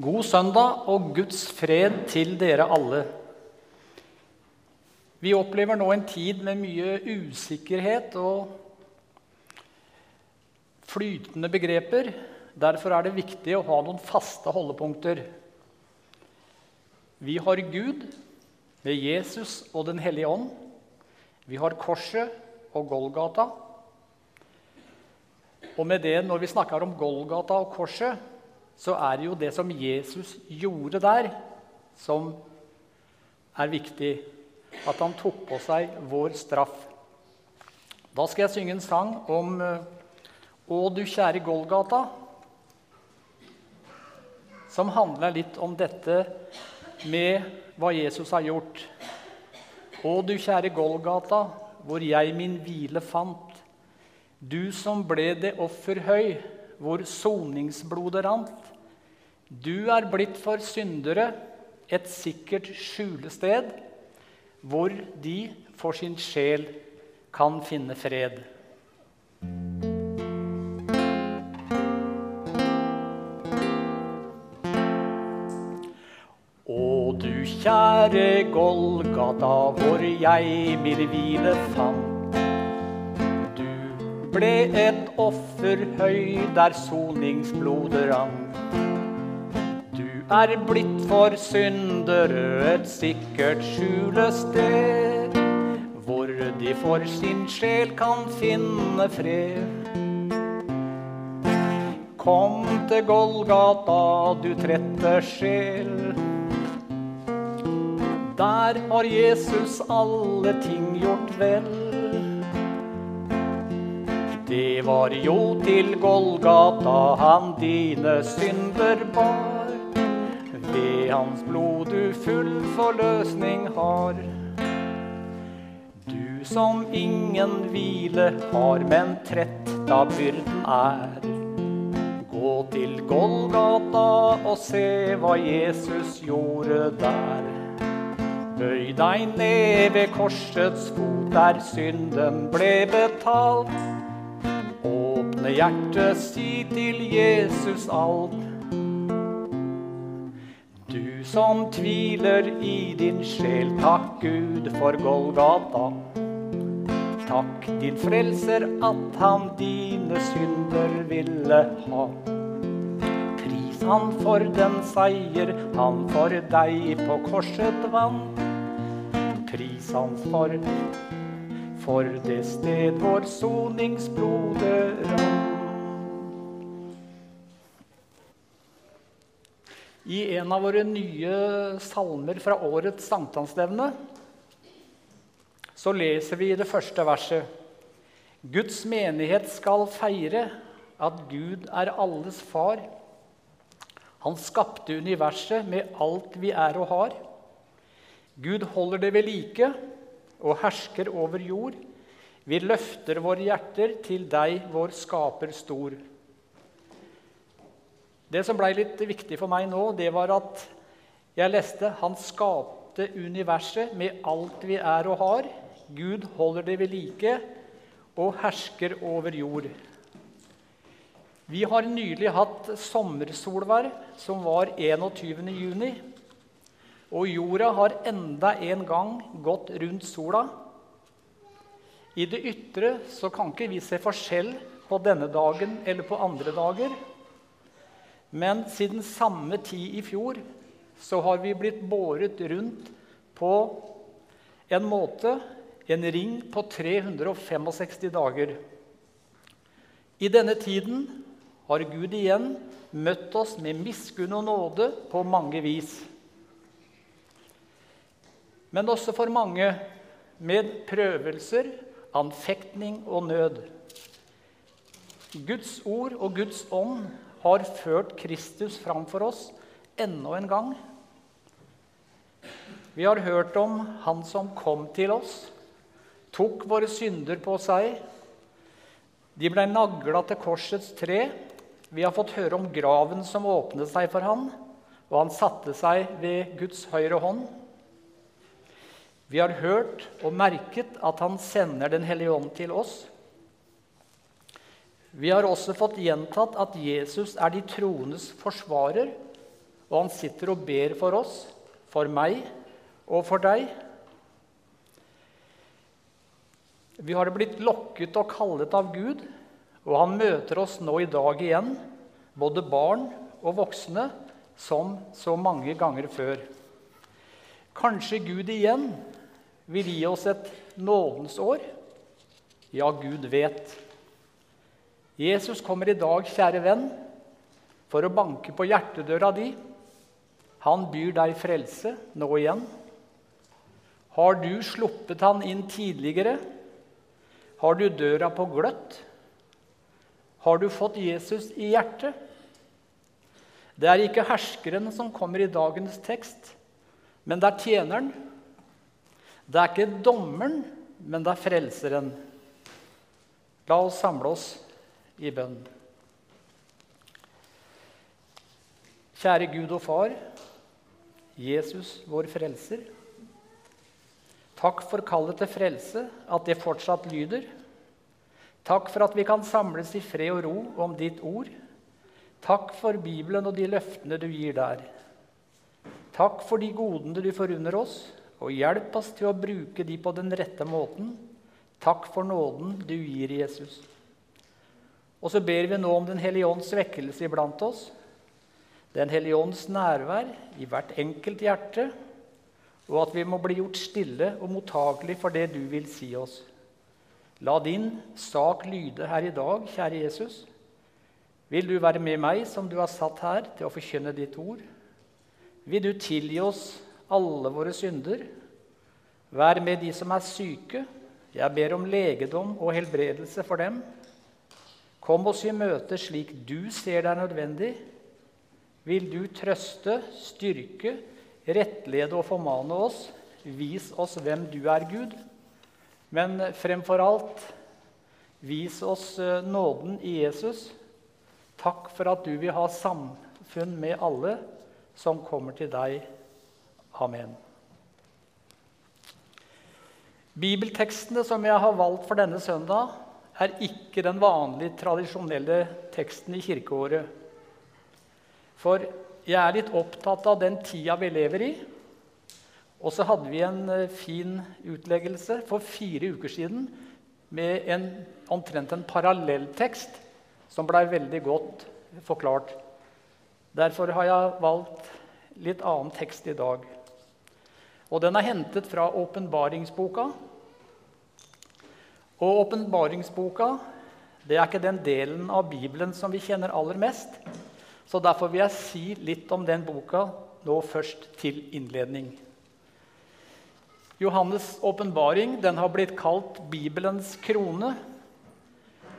God søndag og Guds fred til dere alle. Vi opplever nå en tid med mye usikkerhet og flytende begreper. Derfor er det viktig å ha noen faste holdepunkter. Vi har Gud med Jesus og Den hellige ånd. Vi har korset og Golgata. Og med det, når vi snakker om Golgata og korset, så er det jo det som Jesus gjorde der, som er viktig. At han tok på seg vår straff. Da skal jeg synge en sang om Å, du kjære Golgata, som handler litt om dette med hva Jesus har gjort. Å, du kjære Golgata, hvor jeg min hvile fant. Du som ble det offer høy, hvor soningsblodet rant. Du er blitt for syndere et sikkert skjulested, hvor de for sin sjel kan finne fred. Å, du kjære Golgata, hvor jeg min hvile fant. Ble et offer høy der soningsblodet rant. Du er blitt for syndere et sikkert skjulested, hvor de for sin sjel kan finne fred. Kom til Golgata, du trette sjel. Der har Jesus alle ting gjort vel. Det var jo til Golgata han dine synder bar. Ved hans blod du full forløsning har. Du som ingen hvile har, men trett da byrden er. Gå til Golgata og se hva Jesus gjorde der. Bøy deg ned ved korsets fot der synden ble betalt. Åpne hjertet, si til Jesus alt. Du som tviler i din sjel, takk Gud for Golgata. Takk din frelser at han dine synder ville ha. Pris han for den seier han for deg på korset vant. Pris han for, for det sted vår soningsblodet rant. I en av våre nye salmer fra årets sankthansstevne så leser vi i det første verset Guds menighet skal feire at Gud er alles far. Han skapte universet med alt vi er og har. Gud holder det ved like og hersker over jord. Vi løfter våre hjerter til deg, vår skaper stor. Det som ble litt viktig for meg nå, det var at jeg leste Han skapte universet med alt vi er og har. Gud holder det ved like og hersker over jord. Vi har nylig hatt sommersolvær, som var 21. Og jorda har enda en gang gått rundt sola. I det ytre så kan ikke vi se forskjell på denne dagen eller på andre dager. Men siden samme tid i fjor så har vi blitt båret rundt på en måte, en ring på 365 dager. I denne tiden har Gud igjen møtt oss med miskunn og nåde på mange vis. Men også for mange med prøvelser, anfektning og nød. Guds ord og Guds ånd har ført Kristus fram for oss enda en gang. Vi har hørt om Han som kom til oss, tok våre synder på seg. De ble nagla til korsets tre. Vi har fått høre om graven som åpnet seg for han, og han satte seg ved Guds høyre hånd. Vi har hørt og merket at han sender Den hellige ånd til oss. Vi har også fått gjentatt at Jesus er de troendes forsvarer, og han sitter og ber for oss, for meg og for deg. Vi har blitt lokket og kallet av Gud, og han møter oss nå i dag igjen, både barn og voksne, som så mange ganger før. Kanskje Gud igjen vil gi oss et nådens år? Ja, Gud vet. Jesus kommer i dag, kjære venn, for å banke på hjertedøra di. Han byr deg frelse nå igjen. Har du sluppet han inn tidligere? Har du døra på gløtt? Har du fått Jesus i hjertet? Det er ikke herskeren som kommer i dagens tekst, men det er tjeneren. Det er ikke dommeren, men det er frelseren. La oss samle oss i bønn. Kjære Gud og Far, Jesus, vår frelser. Takk for kallet til frelse, at det fortsatt lyder. Takk for at vi kan samles i fred og ro om ditt ord. Takk for Bibelen og de løftene du gir der. Takk for de godene du forunder oss, og hjelp oss til å bruke de på den rette måten. Takk for nåden du gir Jesus. Og så ber vi nå om Den hellige ånds vekkelse iblant oss. Den hellige ånds nærvær i hvert enkelt hjerte, og at vi må bli gjort stille og mottagelig for det du vil si oss. La din sak lyde her i dag, kjære Jesus. Vil du være med meg som du har satt her, til å forkynne ditt ord? Vil du tilgi oss alle våre synder? Vær med de som er syke. Jeg ber om legedom og helbredelse for dem. Kom oss i møte slik du ser det er nødvendig. Vil du trøste, styrke, rettlede og formane oss? Vis oss hvem du er, Gud. Men fremfor alt, vis oss eh, nåden i Jesus. Takk for at du vil ha samfunn med alle som kommer til deg. Amen. Bibeltekstene som jeg har valgt for denne søndag, er ikke den vanlige, tradisjonelle teksten i kirkeåret. For jeg er litt opptatt av den tida vi lever i. Og så hadde vi en eh, fin utleggelse for fire uker siden med en, omtrent en parallelltekst som blei veldig godt forklart. Derfor har jeg valgt litt annen tekst i dag. Og den er hentet fra åpenbaringsboka, og åpenbaringsboka det er ikke den delen av Bibelen som vi kjenner aller mest. Så derfor vil jeg si litt om den boka nå først til innledning. Johannes' åpenbaring har blitt kalt Bibelens krone.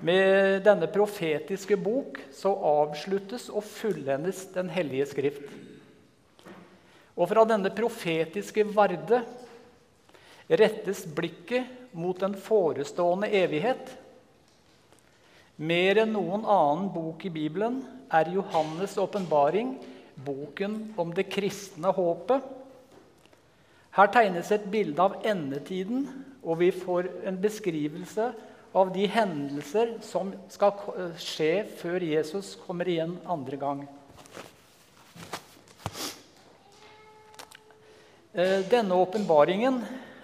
Med denne profetiske bok så avsluttes og fullendes Den hellige skrift. Og fra denne profetiske varde rettes blikket mot den forestående evighet. Mer enn noen annen bok i Bibelen er Johannes' åpenbaring boken om det kristne håpet. Her tegnes et bilde av endetiden, og vi får en beskrivelse av de hendelser som skal skje før Jesus kommer igjen andre gang. Denne åpenbaringen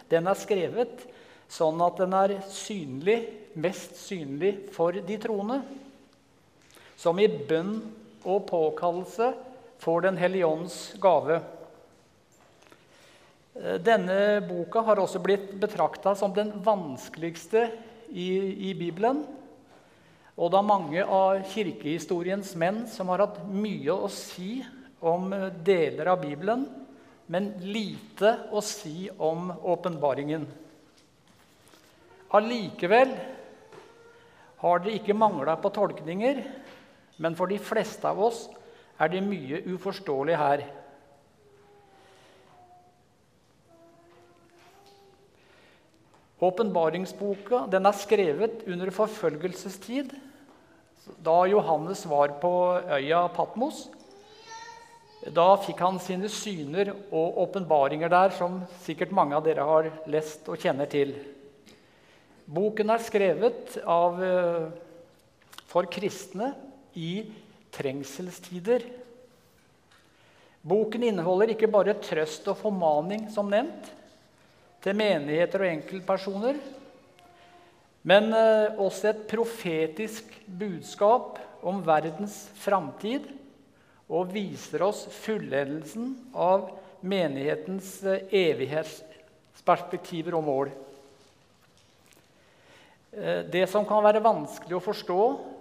den er skrevet sånn at den er synlig, mest synlig for de troende, som i bønn og påkallelse får Den hellige ånds gave. Eh, denne boka har også blitt betrakta som den vanskeligste i, i Bibelen. Og det er mange av kirkehistoriens menn som har hatt mye å si om deler av Bibelen men lite å si om åpenbaringen. Allikevel har det ikke mangla på tolkninger, men for de fleste av oss er det mye uforståelig her. Åpenbaringsboka er skrevet under forfølgelsestid, da Johannes var på øya Patmos. Da fikk han sine syner og åpenbaringer der, som sikkert mange av dere har lest og kjenner til. Boken er skrevet av, eh, for kristne i trengselstider. Boken inneholder ikke bare trøst og formaning, som nevnt, til menigheter og enkeltpersoner, men eh, også et profetisk budskap om verdens framtid og viser oss fullendelsen av menighetens eh, evighetsperspektiver og mål. Eh, det som kan være vanskelig å forstå,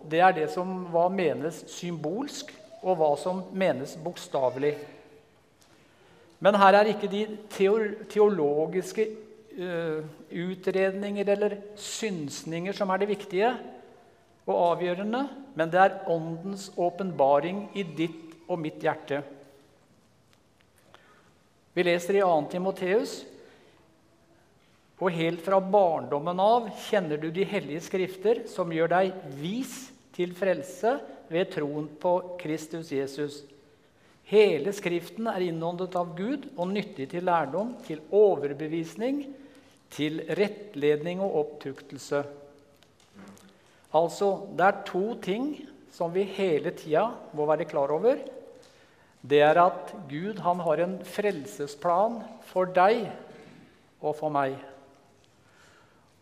det er det som hva menes symbolsk, og hva som menes bokstavelig. Men her er ikke de teologiske uh, utredninger eller synsninger som er det viktige og avgjørende, men det er Åndens åpenbaring i ditt og mitt hjerte. Vi leser i 2. Timoteus og helt fra barndommen av kjenner du de hellige skrifter, som gjør deg vis til frelse ved troen på Kristus Jesus. Hele Skriften er innåndet av Gud og nyttig til lærdom, til overbevisning, til rettledning og opptuktelse. Altså, det er to ting som vi hele tida må være klar over. Det er at Gud han har en frelsesplan for deg og for meg.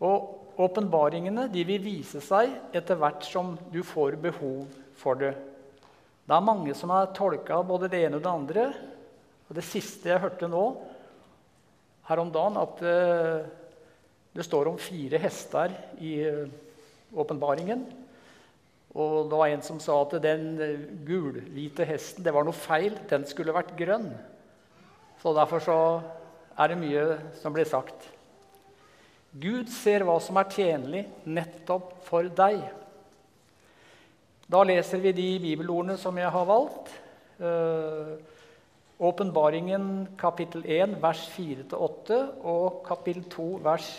Og åpenbaringene vil vise seg etter hvert som du får behov for det. Det er mange som har tolka både det ene og det andre. Og det siste jeg hørte nå her om dagen, at uh, det står om fire hester i uh, åpenbaringen. Og det var en som sa at den gulhvite hesten det var noe feil. Den skulle vært grønn. Så derfor så er det mye som blir sagt. Gud ser hva som er tjenlig nettopp for deg. Da leser vi de bibelordene som jeg har valgt. Eh, Åpenbaringen kapittel 1, vers 4-8 og kapittel 2, vers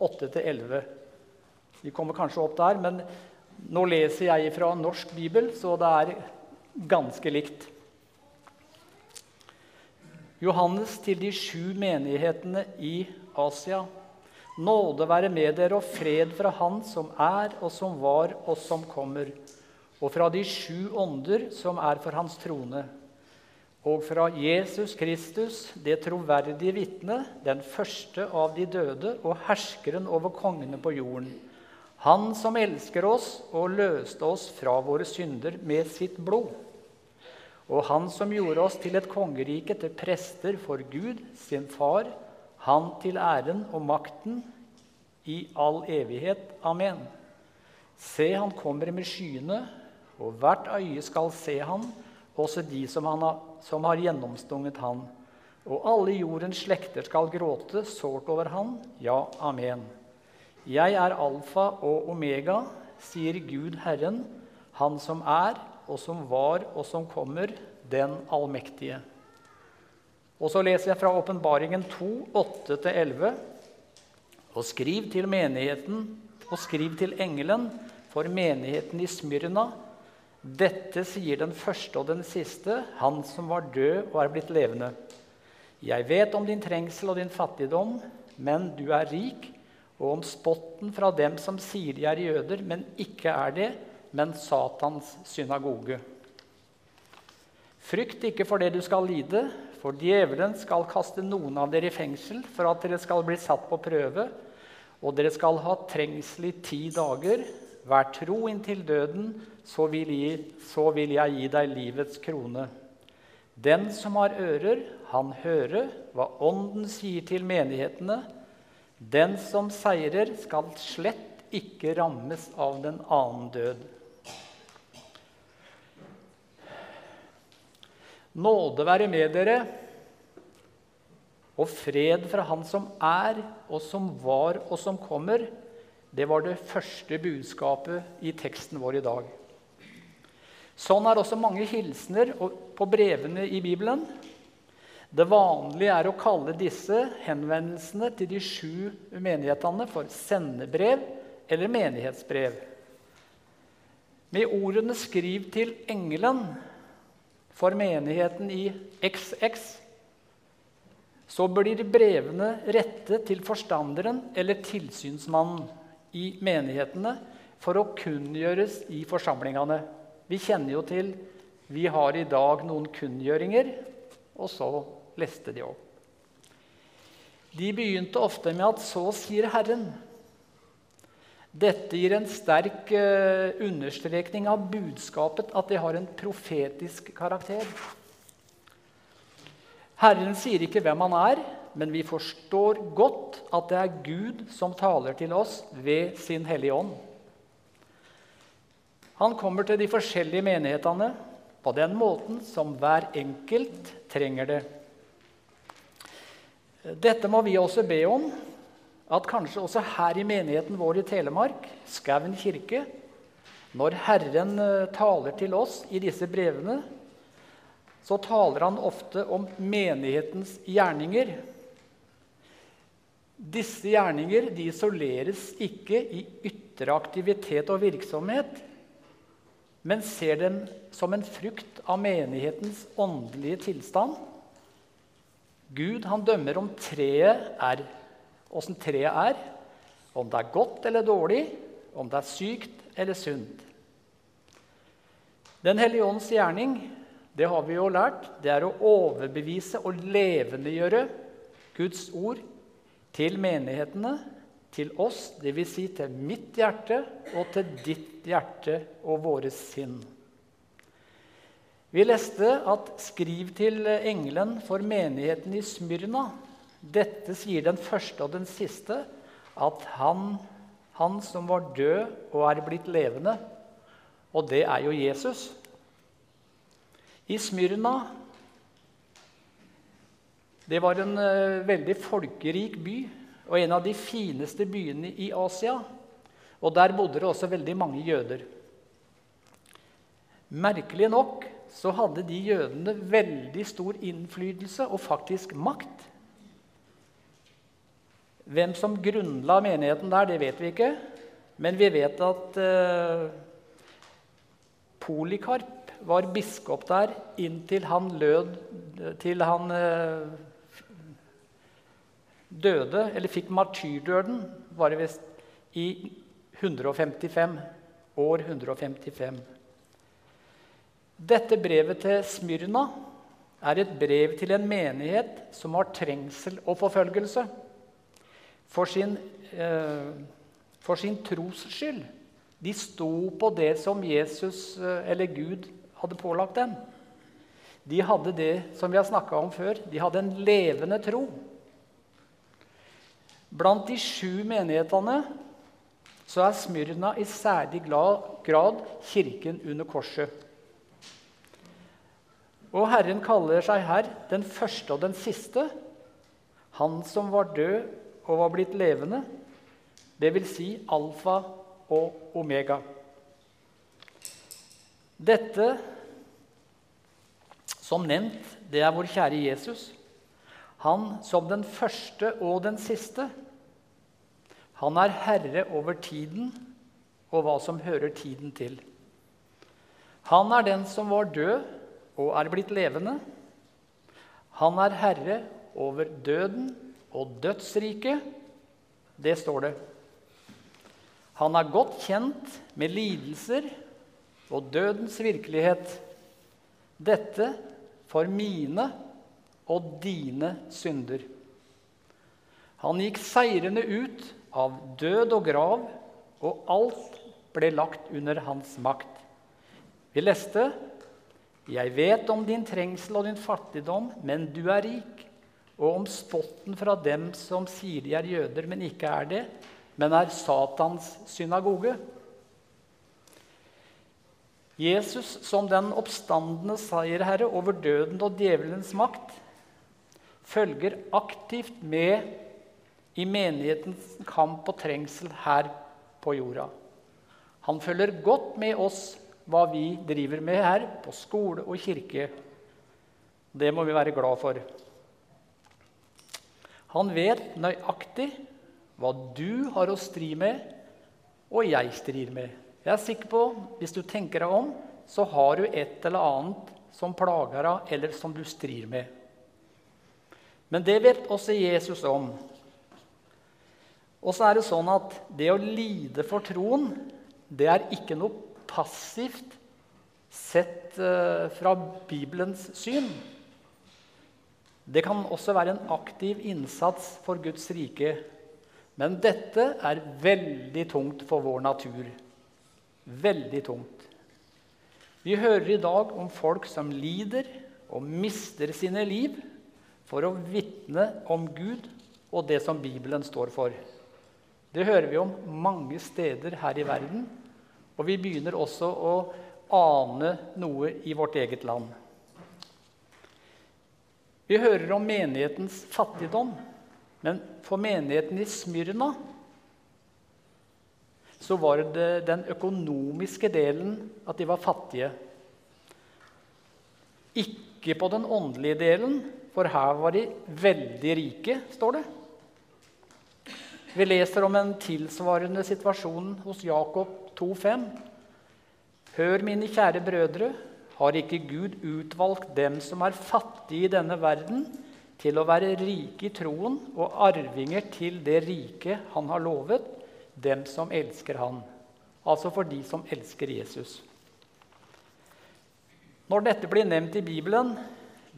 8-11. Vi kommer kanskje opp der, men nå leser jeg fra norsk bibel, så det er ganske likt. Johannes til de sju menighetene i Asia. Nåde være med dere og fred fra Han som er og som var og som kommer, og fra de sju ånder som er for Hans trone, og fra Jesus Kristus, det troverdige vitne, den første av de døde og herskeren over kongene på jorden. Han som elsker oss og løste oss fra våre synder med sitt blod. Og han som gjorde oss til et kongerike, til prester for Gud, sin far, han til æren og makten i all evighet. Amen. Se, han kommer med skyene, og hvert øye skal se han, også de som, har, som har gjennomstunget han. Og alle jordens slekter skal gråte sårt over han. Ja, amen. Jeg er alfa og omega, sier Gud Herren, Han som er, og som var, og som kommer, den allmektige. Og så leser jeg fra Åpenbaringen 2, 8-11. Og skriv til menigheten, og skriv til engelen for menigheten i Smyrna. Dette sier den første og den siste, han som var død og er blitt levende. Jeg vet om din trengsel og din fattigdom, men du er rik, og om spotten fra dem som sier de er jøder, men ikke er det, men Satans synagoge. Frykt ikke for det du skal lide, for djevelen skal kaste noen av dere i fengsel for at dere skal bli satt på prøve, og dere skal ha trengsel i ti dager. Vær tro inntil døden, så vil, jeg, så vil jeg gi deg livets krone. Den som har ører, han hører hva Ånden sier til menighetene. Den som seirer, skal slett ikke rammes av den annen død. Nåde være med dere, og fred fra Han som er, og som var, og som kommer. Det var det første budskapet i teksten vår i dag. Sånn er også mange hilsener på brevene i Bibelen. Det vanlige er å kalle disse henvendelsene til de sju menighetene for sendebrev eller menighetsbrev. Med ordene 'skriv til engelen' for menigheten i XX, så blir brevene rettet til forstanderen eller tilsynsmannen i menighetene for å kunngjøres i forsamlingene. Vi kjenner jo til Vi har i dag noen kunngjøringer, og så leste de opp. De begynte ofte med at 'så sier Herren'. Dette gir en sterk uh, understrekning av budskapet, at det har en profetisk karakter. Herren sier ikke hvem han er, men vi forstår godt at det er Gud som taler til oss ved sin Hellige Ånd. Han kommer til de forskjellige menighetene på den måten som hver enkelt trenger det. Dette må vi også be om, at kanskje også her i menigheten vår i Telemark, Skauen kirke, når Herren eh, taler til oss i disse brevene, så taler han ofte om menighetens gjerninger. Disse gjerninger de isoleres ikke i ytre aktivitet og virksomhet, men ser dem som en frukt av menighetens åndelige tilstand Gud han dømmer om treet er åssen treet er, om det er godt eller dårlig, om det er sykt eller sunt. Den hellige ånds gjerning, det har vi jo lært, det er å overbevise og levendegjøre Guds ord til menighetene, til oss, dvs. Si til mitt hjerte og til ditt hjerte og våre sinn. Vi leste at 'skriv til engelen for menigheten i Smyrna'. Dette sier den første og den siste, at han, han som var død og er blitt levende, og det er jo Jesus. I Smyrna Det var en uh, veldig folkerik by og en av de fineste byene i Asia. Og der bodde det også veldig mange jøder. Merkelig nok så hadde de jødene veldig stor innflytelse og faktisk makt. Hvem som grunnla menigheten der, det vet vi ikke. Men vi vet at eh, Polikarp var biskop der inntil han lød Til han eh, døde, eller fikk martyrdøden, var det visst i 155. År 155. Dette brevet til Smyrna er et brev til en menighet som har trengsel og forfølgelse for sin, eh, for sin tros skyld. De sto på det som Jesus eh, eller Gud hadde pålagt dem. De hadde det som vi har snakka om før. De hadde en levende tro. Blant de sju menighetene så er Smyrna i særlig grad kirken under korset. Og Herren kaller seg her den første og den siste. Han som var død og var blitt levende. Det vil si alfa og omega. Dette, som nevnt, det er vår kjære Jesus. Han som den første og den siste. Han er herre over tiden og hva som hører tiden til. Han er den som var død og er blitt levende. Han er herre over døden og dødsriket. Det står det. Han er godt kjent med lidelser og dødens virkelighet. Dette for mine og dine synder. Han gikk seirende ut av død og grav, og alt ble lagt under hans makt. Vi leste jeg vet om din trengsel og din fattigdom, men du er rik. Og om spotten fra dem som sier de er jøder, men ikke er det, men er Satans synagoge. Jesus som den oppstandende seierherre over døden og djevelens makt følger aktivt med i menighetens kamp og trengsel her på jorda. Han følger godt med oss hva vi driver med her på skole og kirke. Det må vi være glad for. Han vet nøyaktig hva du har å stri med, og jeg strir med. Jeg er sikker på, Hvis du tenker deg om, så har du et eller annet som plager deg, eller som du strir med. Men det vet også Jesus om. Og så er det sånn at det å lide for troen, det er ikke noe passivt sett uh, fra Bibelens syn. Det kan også være en aktiv innsats for Guds rike. Men dette er veldig tungt for vår natur. Veldig tungt. Vi hører i dag om folk som lider og mister sine liv for å vitne om Gud og det som Bibelen står for. Det hører vi om mange steder her i verden, og vi begynner også å ane noe i vårt eget land. Vi hører om menighetens fattigdom, men for menigheten i Smyrna så var det den økonomiske delen at de var fattige. Ikke på den åndelige delen, for her var de veldig rike, står det. Vi leser om en tilsvarende situasjon hos Jakob 2,5. Hør, mine kjære brødre, har ikke Gud utvalgt dem som er fattige i denne verden, til å være rike i troen og arvinger til det riket han har lovet, dem som elsker han. Altså for de som elsker Jesus. Når dette blir nevnt i Bibelen,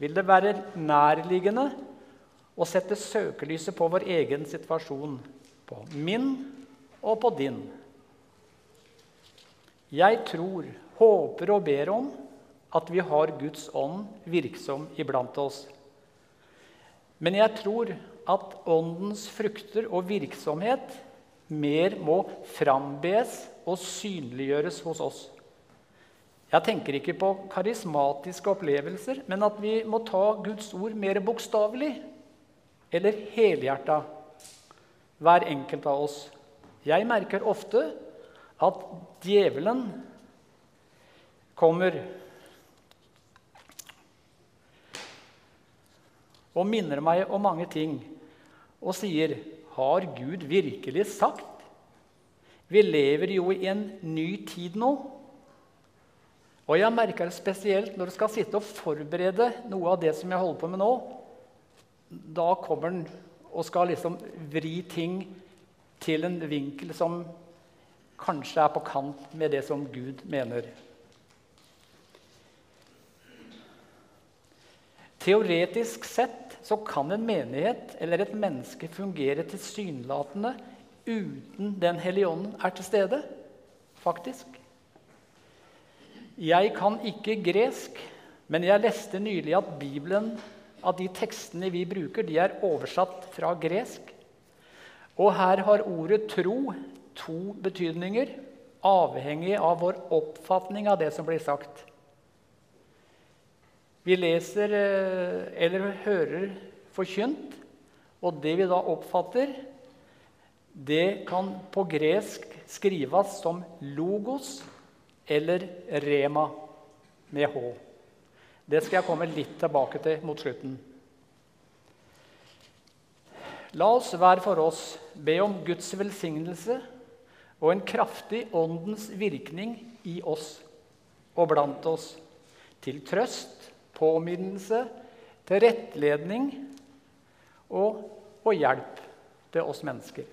vil det være nærliggende å sette søkelyset på vår egen situasjon, på min og på din. Jeg tror, håper og ber om at vi har Guds ånd virksom iblant oss. Men jeg tror at åndens frukter og virksomhet mer må frambes og synliggjøres hos oss. Jeg tenker ikke på karismatiske opplevelser, men at vi må ta Guds ord mer bokstavelig eller helhjerta, hver enkelt av oss. Jeg merker ofte at djevelen kommer og minner meg om mange ting og sier, 'Har Gud virkelig sagt?' Vi lever jo i en ny tid nå. Og jeg merker det spesielt når du skal sitte og forberede noe av det som jeg holder på med nå. Da kommer han og skal liksom vri ting til en vinkel som kanskje er på kant med det som Gud mener. Teoretisk sett så kan en menighet eller et menneske fungere tilsynelatende uten Den hellige ånden er til stede. Faktisk. Jeg kan ikke gresk, men jeg leste nylig at Bibelen, av de tekstene vi bruker, de er oversatt fra gresk. Og her har ordet 'tro' to betydninger, avhengig av vår oppfatning av det som blir sagt. Vi leser eh, eller hører forkynt, og det vi da oppfatter, det kan på gresk skrives som logos eller rema med h. Det skal jeg komme litt tilbake til mot slutten. La oss hver for oss be om Guds velsignelse og en kraftig åndens virkning i oss og blant oss, til trøst påminnelse, til rettledning og, og hjelp til oss mennesker.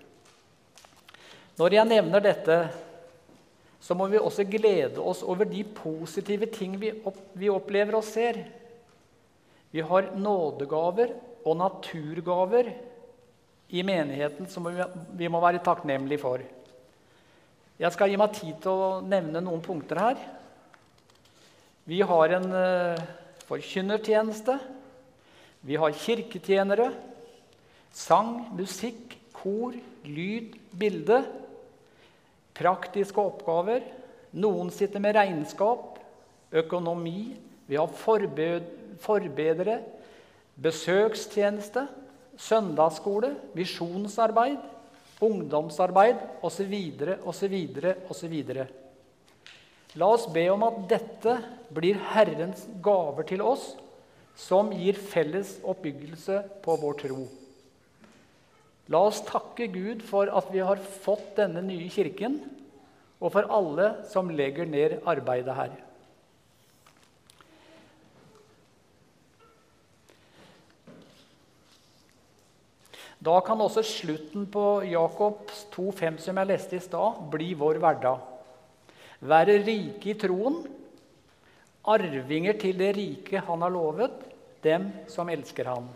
Når jeg nevner dette, så må vi også glede oss over de positive ting vi, opp, vi opplever og ser. Vi har nådegaver og naturgaver i menigheten som vi må være takknemlige for. Jeg skal gi meg tid til å nevne noen punkter her. Vi har en uh, forkynnertjeneste. Vi har kirketjenere. Sang, musikk, kor, lyd, bilde. Praktiske oppgaver. Noen sitter med regnskap, økonomi. Vi har forbedere, besøkstjeneste, søndagsskole, visjonsarbeid, ungdomsarbeid osv. osv. osv. La oss be om at dette blir Herrens gaver til oss, som gir felles oppbyggelse på vår tro. La oss takke Gud for at vi har fått denne nye kirken, og for alle som legger ned arbeidet her. Da kan også slutten på Jakobs 2,5, som jeg leste i stad, bli vår hverdag være rike i troen arvinger til det rike han har lovet, dem som elsker ham.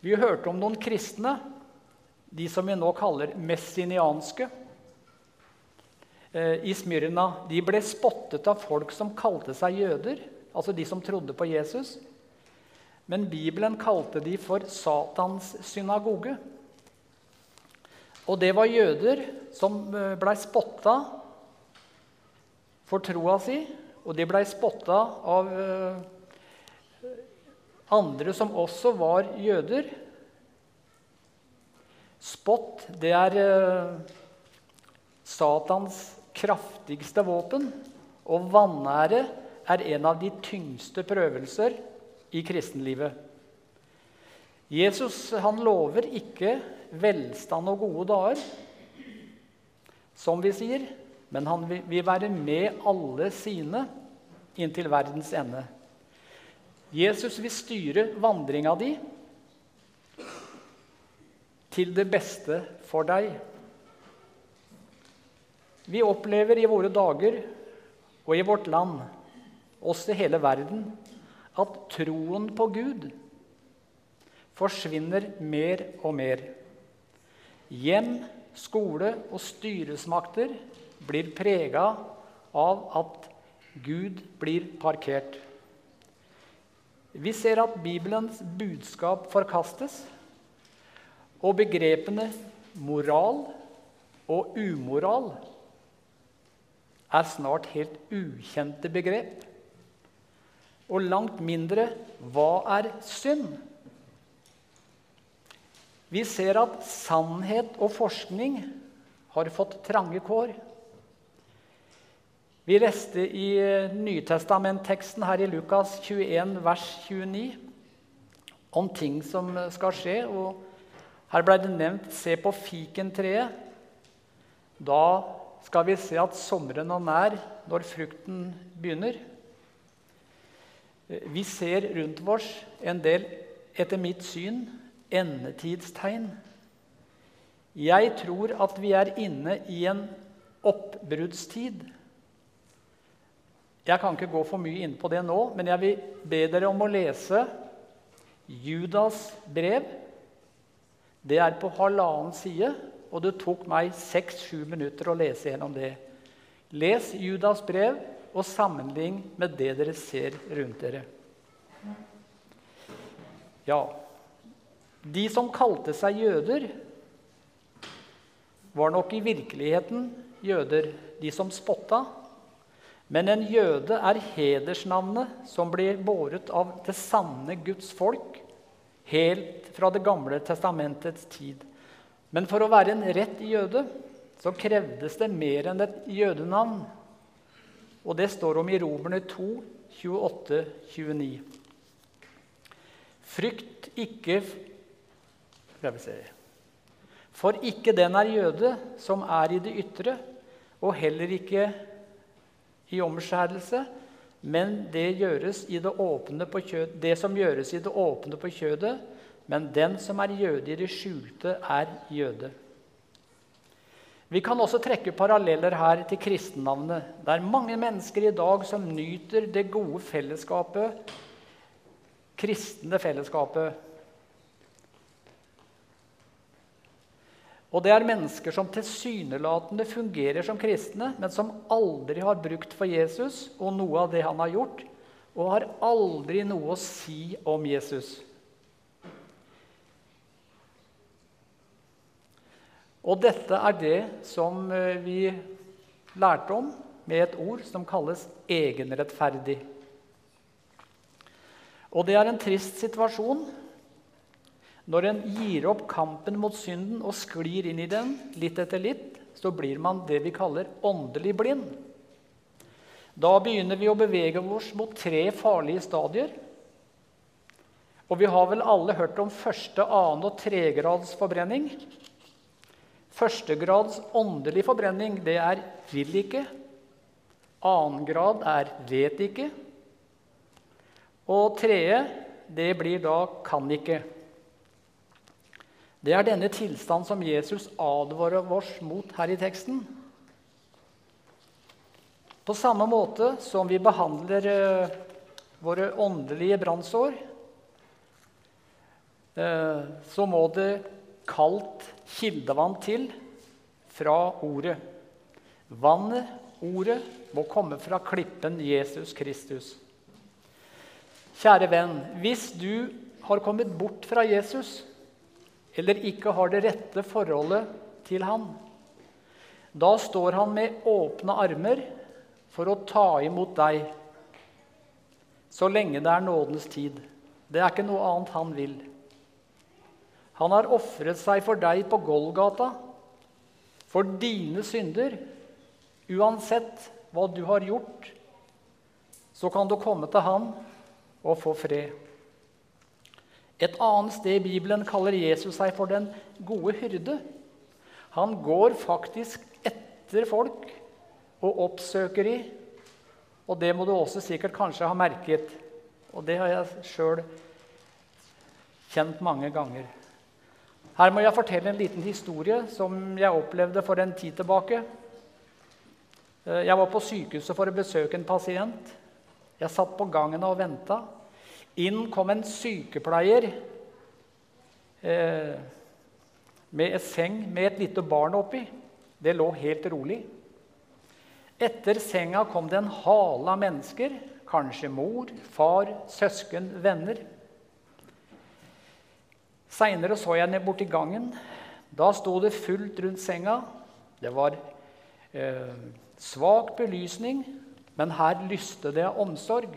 Vi hørte om noen kristne, de som vi nå kaller messinianske. Eh, I Smyrna. De ble spottet av folk som kalte seg jøder, altså de som trodde på Jesus. Men Bibelen kalte de for Satans synagoge. Og det var jøder som eh, blei spotta for troa si, og de blei spotta av eh, andre som også var jøder. Spott, det er eh, Satans kraftigste våpen. Og vanære er en av de tyngste prøvelser i kristenlivet. Jesus han lover ikke velstand og gode dager, som vi sier, men han vil være med alle sine inntil verdens ende. Jesus vil styre vandringa di til det beste for deg. Vi opplever i våre dager og i vårt land, også i hele verden, at troen på Gud forsvinner mer og mer. Hjem, skole og styresmakter blir prega av at Gud blir parkert. Vi ser at Bibelens budskap forkastes, og begrepene moral og umoral er snart helt ukjente begrep. Og langt mindre hva er synd? Vi ser at sannhet og forskning har fått trange kår. Vi leste i eh, Nytestamentteksten her i Lukas 21, vers 29 om ting som skal skje. og Her ble det nevnt 'se på fikentreet'. Da skal vi se at sommeren er nær når frukten begynner. Eh, vi ser rundt oss en del, etter mitt syn, endetidstegn. Jeg tror at vi er inne i en oppbruddstid. Jeg kan ikke gå for mye inn på det nå, men jeg vil be dere om å lese Judas brev. Det er på halvannen side, og det tok meg seks-sju minutter å lese gjennom det. Les Judas brev og sammenlign med det dere ser rundt dere. Ja, de som kalte seg jøder, var nok i virkeligheten jøder, de som spotta. Men en jøde er hedersnavnet som blir båret av det sanne Guds folk helt fra Det gamle testamentets tid. Men for å være en rett jøde så krevdes det mer enn et jødenavn. Og det står om i Romerne 2, 28-29. Frykt ikke For ikke den er jøde som er i det ytre, og heller ikke i omskjærelse, men det, gjøres i det, på kjød, det som gjøres i det åpne på kjødet, men den som er jøde i det skjulte, er jøde. Vi kan også trekke paralleller her til kristennavnet. Det er mange mennesker i dag som nyter det gode fellesskapet, kristne fellesskapet, Og det er mennesker som tilsynelatende fungerer som kristne, men som aldri har brukt for Jesus og noe av det han har gjort, og har aldri noe å si om Jesus. Og dette er det som eh, vi lærte om med et ord som kalles egenrettferdig. Og det er en trist situasjon når en gir opp kampen mot synden og sklir inn i den litt etter litt, så blir man det vi kaller åndelig blind. Da begynner vi å bevege oss mot tre farlige stadier. Og vi har vel alle hørt om første, annen og tregrads forbrenning. Førstegrads åndelig forbrenning, det er 'vil ikke'. Annen grad er 'vet ikke'. Og tredje, det blir da 'kan ikke'. Det er denne tilstand som Jesus advarer oss mot her i teksten. På samme måte som vi behandler eh, våre åndelige brannsår, eh, så må det kaldt kildevann til fra ordet. Vannet, ordet, må komme fra klippen Jesus Kristus. Kjære venn, hvis du har kommet bort fra Jesus, eller ikke har det rette forholdet til han, da står han med åpne armer for å ta imot deg så lenge det er nådens tid. Det er ikke noe annet han vil. Han har ofret seg for deg på Golgata, for dine synder. Uansett hva du har gjort, så kan du komme til han og få fred. Et annet sted i Bibelen kaller Jesus seg for den gode hyrde. Han går faktisk etter folk og oppsøker de. Og det må du også sikkert kanskje ha merket. Og det har jeg sjøl kjent mange ganger. Her må jeg fortelle en liten historie som jeg opplevde for en tid tilbake. Eh, jeg var på sykehuset for å besøke en pasient. Jeg satt på gangen og venta. Inn kom en sykepleier eh, med et seng med et lite barn oppi. Det lå helt rolig. Etter senga kom det en hale av mennesker, kanskje mor, far, søsken, venner. Seinere så jeg ned borti gangen. Da sto det fullt rundt senga. Det var eh, svak belysning, men her lyste det av omsorg.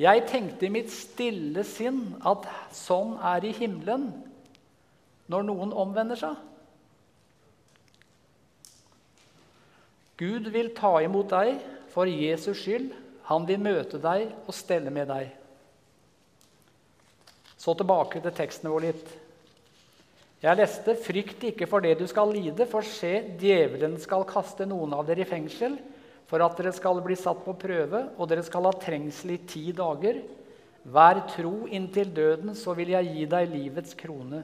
Jeg tenkte i mitt stille sinn at sånn er i himmelen når noen omvender seg. Gud vil ta imot deg for Jesus skyld. Han vil møte deg og stelle med deg. Så tilbake til teksten vår litt. Jeg leste 'Frykt ikke for det du skal lide, for se, djevelen skal kaste noen av dere i fengsel' 'for at dere skal bli satt på prøve, og dere skal ha trengsel i ti dager.' 'Vær tro inntil døden, så vil jeg gi deg livets krone.'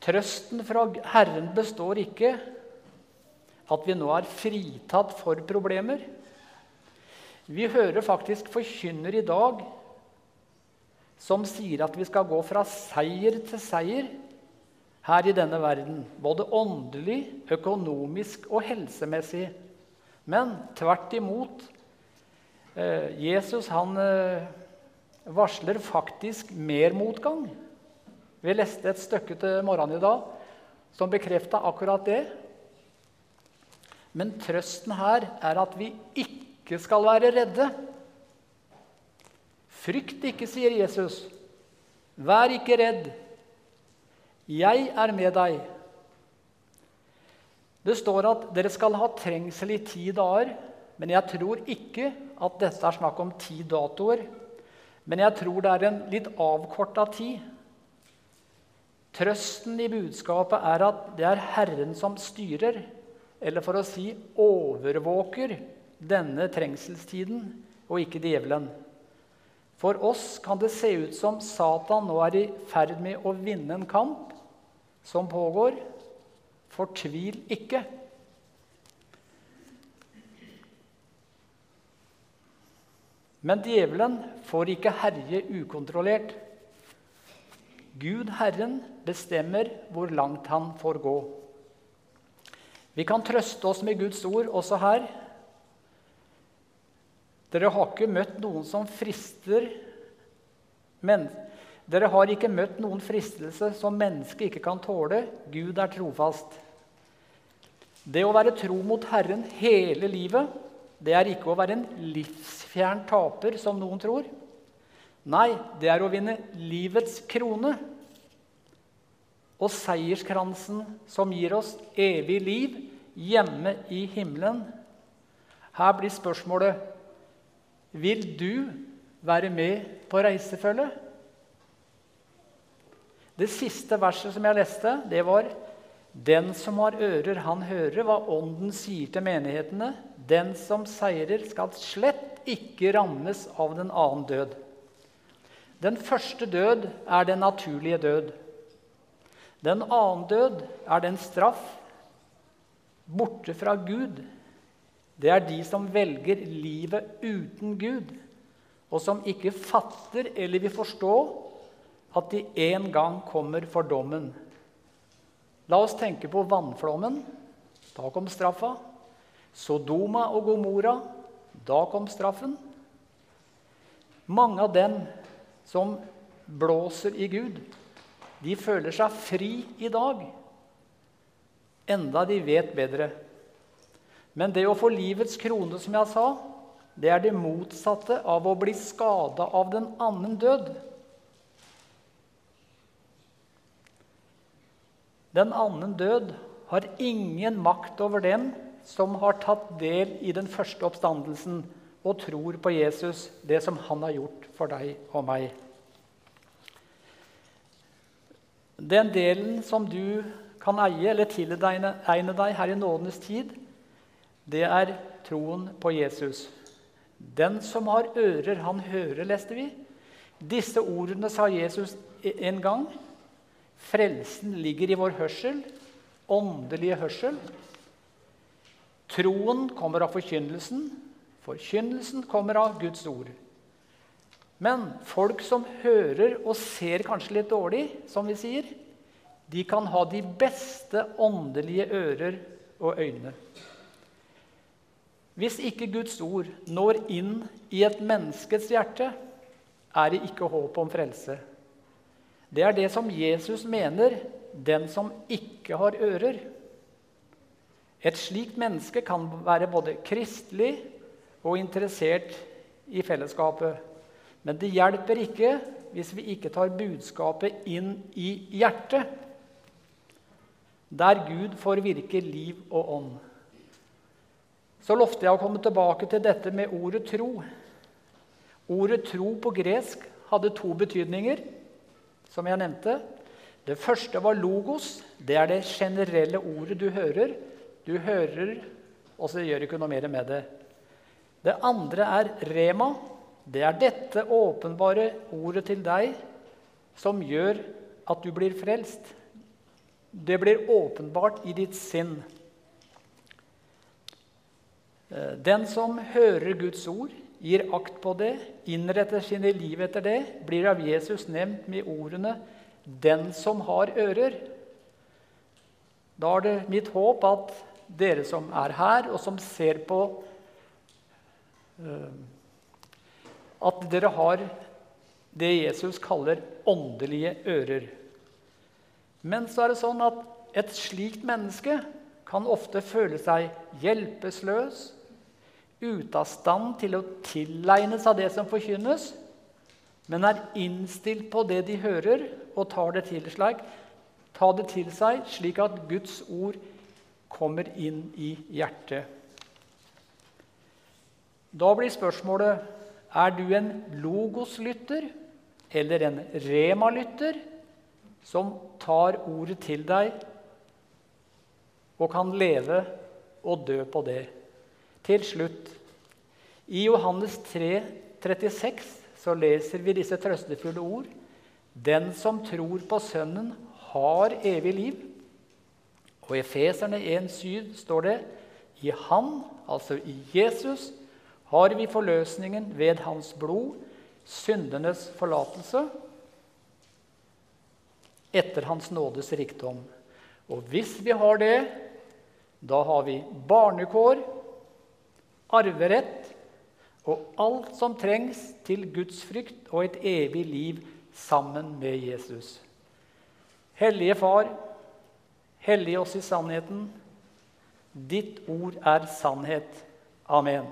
Trøsten fra Herren består ikke at vi nå er fritatt for problemer. Vi hører faktisk forkynner i dag som sier at vi skal gå fra seier til seier her i denne verden. Både åndelig, økonomisk og helsemessig. Men tvert imot. Eh, Jesus han eh, varsler faktisk mer motgang. Vi leste et stykke til morgenen i dag som bekrefta akkurat det. Men trøsten her er at vi ikke skal være redde. Frykt ikke, sier Jesus. Vær ikke redd. Jeg er med deg. Det står at dere skal ha trengsel i ti dager, men jeg tror ikke at dette er snakk om ti datoer. Men jeg tror det er en litt avkorta tid. Trøsten i budskapet er at det er Herren som styrer eller for å si overvåker denne trengselstiden, og ikke djevelen. For oss kan det se ut som Satan nå er i ferd med å vinne en kamp som pågår. Fortvil ikke. Men djevelen får ikke herje ukontrollert. Gud, Herren, bestemmer hvor langt han får gå. Vi kan trøste oss med Guds ord også her. Dere har ikke møtt noen som frister men Dere har ikke møtt noen fristelse som mennesket ikke kan tåle. Gud er trofast. Det å være tro mot Herren hele livet, det er ikke å være en livsfjern taper, som noen tror. Nei, det er å vinne livets krone og seierskransen som gir oss evig liv hjemme i himmelen. Her blir spørsmålet Vil du være med på reisefølget? Det siste verset som jeg leste, det var Den som har ører, han hører hva Ånden sier til menighetene. Den som seirer, skal slett ikke rammes av den annen død. Den første død er den naturlige død. Den annen død er den straff borte fra Gud det er de som velger livet uten Gud, og som ikke fatter eller vil forstå at de en gang kommer for dommen. La oss tenke på vannflommen. Da kom straffa. Sodoma og Gomora. Da kom straffen. Mange av dem som blåser i Gud, de føler seg fri i dag, enda de vet bedre. Men det å få livets krone, som jeg sa, det er det motsatte av å bli skada av den annen død. Den annen død har ingen makt over dem som har tatt del i den første oppstandelsen og tror på Jesus, det som han har gjort for deg og meg. Den delen som du kan eie eller tilegne deg her i nådenes tid, det er troen på Jesus. Den som har ører, han hører, leste vi. Disse ordene sa Jesus en gang. Frelsen ligger i vår hørsel, åndelige hørsel. Troen kommer av forkynnelsen. Forkynnelsen kommer av Guds ord. Men folk som hører og ser kanskje litt dårlig, som vi sier, de kan ha de beste åndelige ører og øyne. Hvis ikke Guds ord når inn i et menneskets hjerte, er det ikke håp om frelse. Det er det som Jesus mener, den som ikke har ører. Et slikt menneske kan være både kristelig og interessert i fellesskapet. Men det hjelper ikke hvis vi ikke tar budskapet inn i hjertet, der Gud får virke liv og ånd så lovte jeg å komme tilbake til dette med ordet tro. Ordet tro på gresk hadde to betydninger, som jeg nevnte. Det første var logos. Det er det generelle ordet du hører. Du hører, og så gjør du ikke noe mer med det. Det andre er rema. Det er dette åpenbare ordet til deg som gjør at du blir frelst. Det blir åpenbart i ditt sinn. Eh, den som hører Guds ord, gir akt på det, innretter sine liv etter det, blir av Jesus nevnt med ordene 'den som har ører'. Da er det mitt håp at dere som er her, og som ser på eh, At dere har det Jesus kaller åndelige ører. Men så er det sånn at et slikt menneske kan ofte føle seg hjelpeløs, ute av stand til å tilegne seg det som forkynnes, men er innstilt på det de hører, og tar det til, slik, tar det til seg, slik at Guds ord kommer inn i hjertet. Da blir spørsmålet er du en logoslytter eller en remalytter som tar ordet til deg og kan leve og dø på det. Til slutt, i Johannes 3, 36, så leser vi disse trøstefulle ord. Den som tror på Sønnen, har evig liv. Og i Efeserne 1,7 står det i Han, altså i Jesus, har vi forløsningen ved Hans blod, syndenes forlatelse, etter Hans nådes rikdom. Og hvis vi har det, da har vi barnekår arverett og alt som trengs til Guds frykt og et evig liv sammen med Jesus. Hellige Far, hellige oss i sannheten. Ditt ord er sannhet. Amen.